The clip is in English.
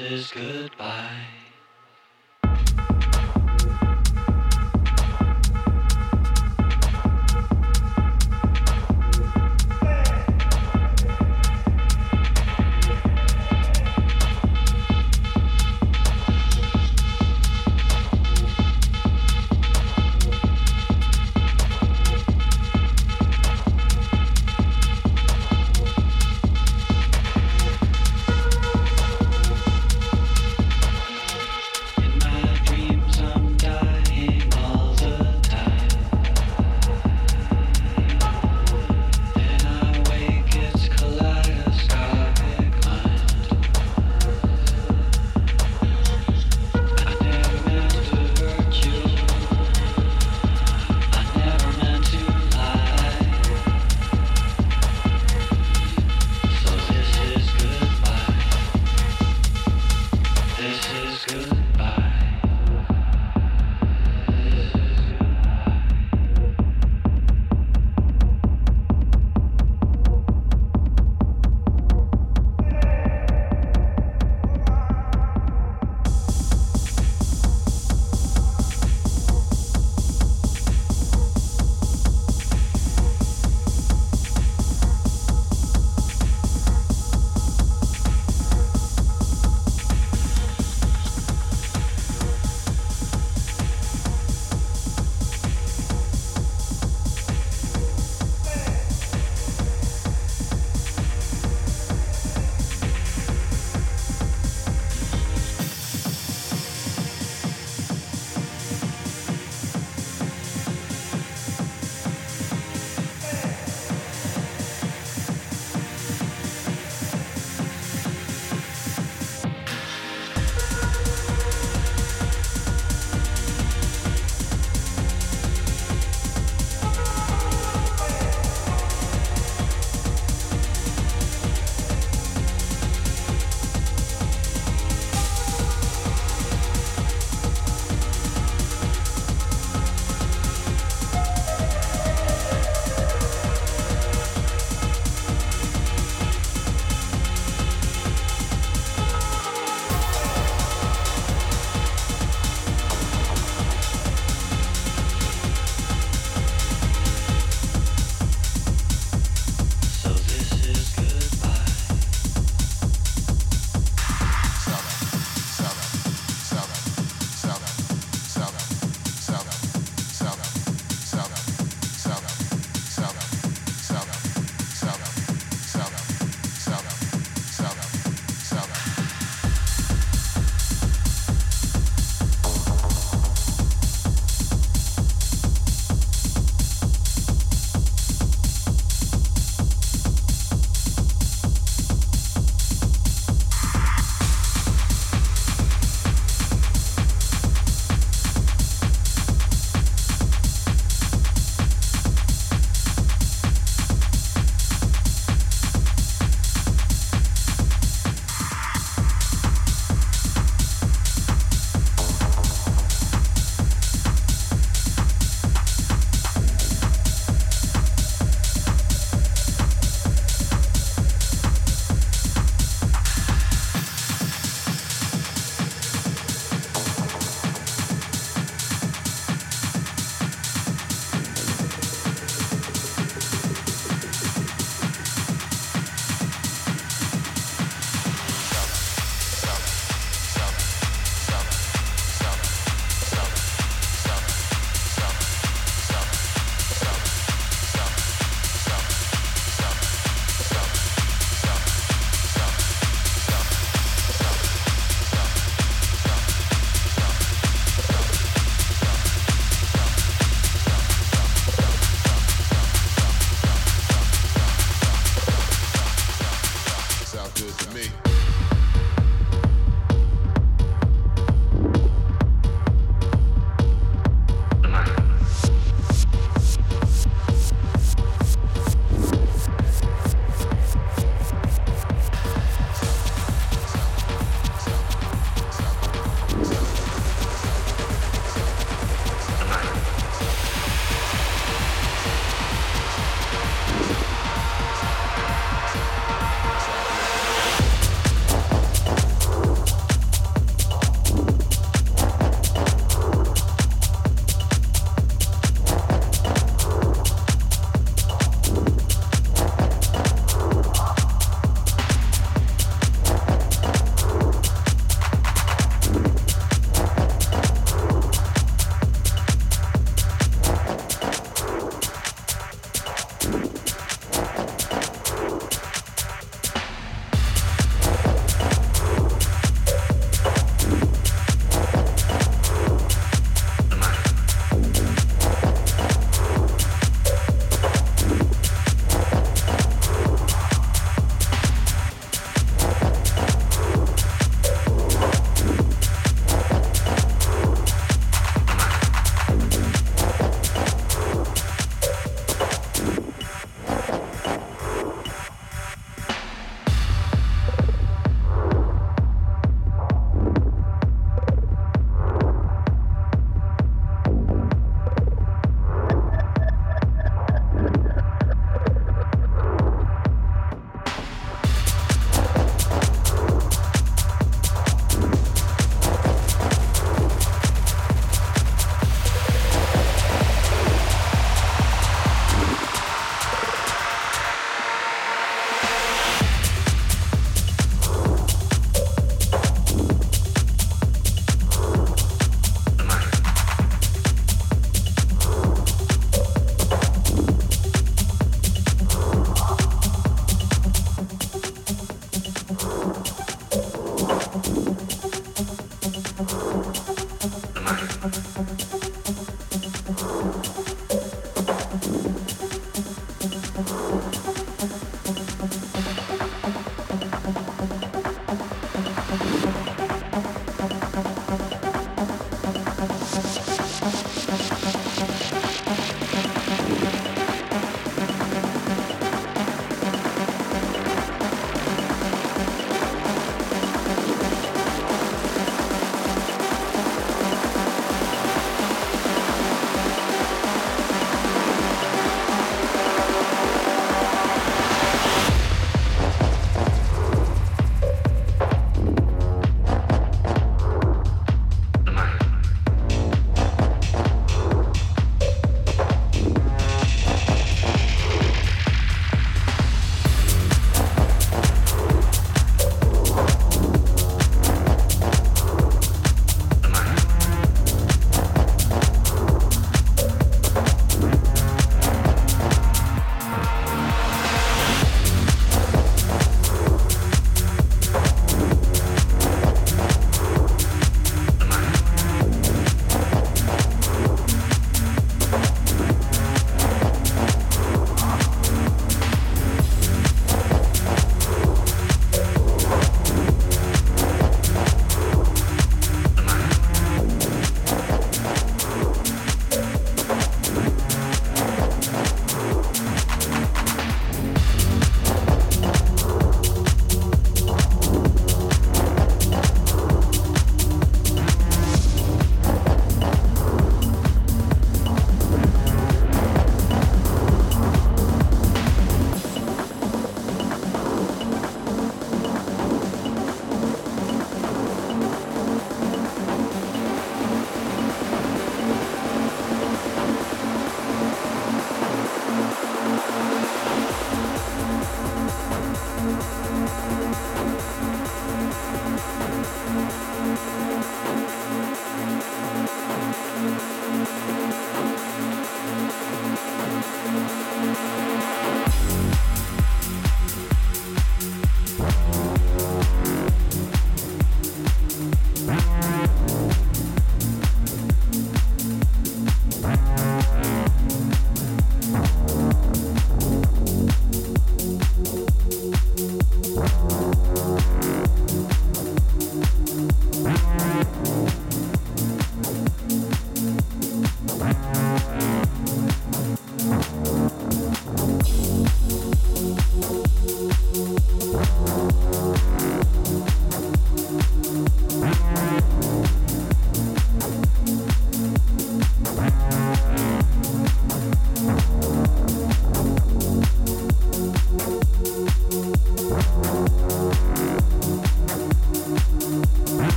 Is goodbye.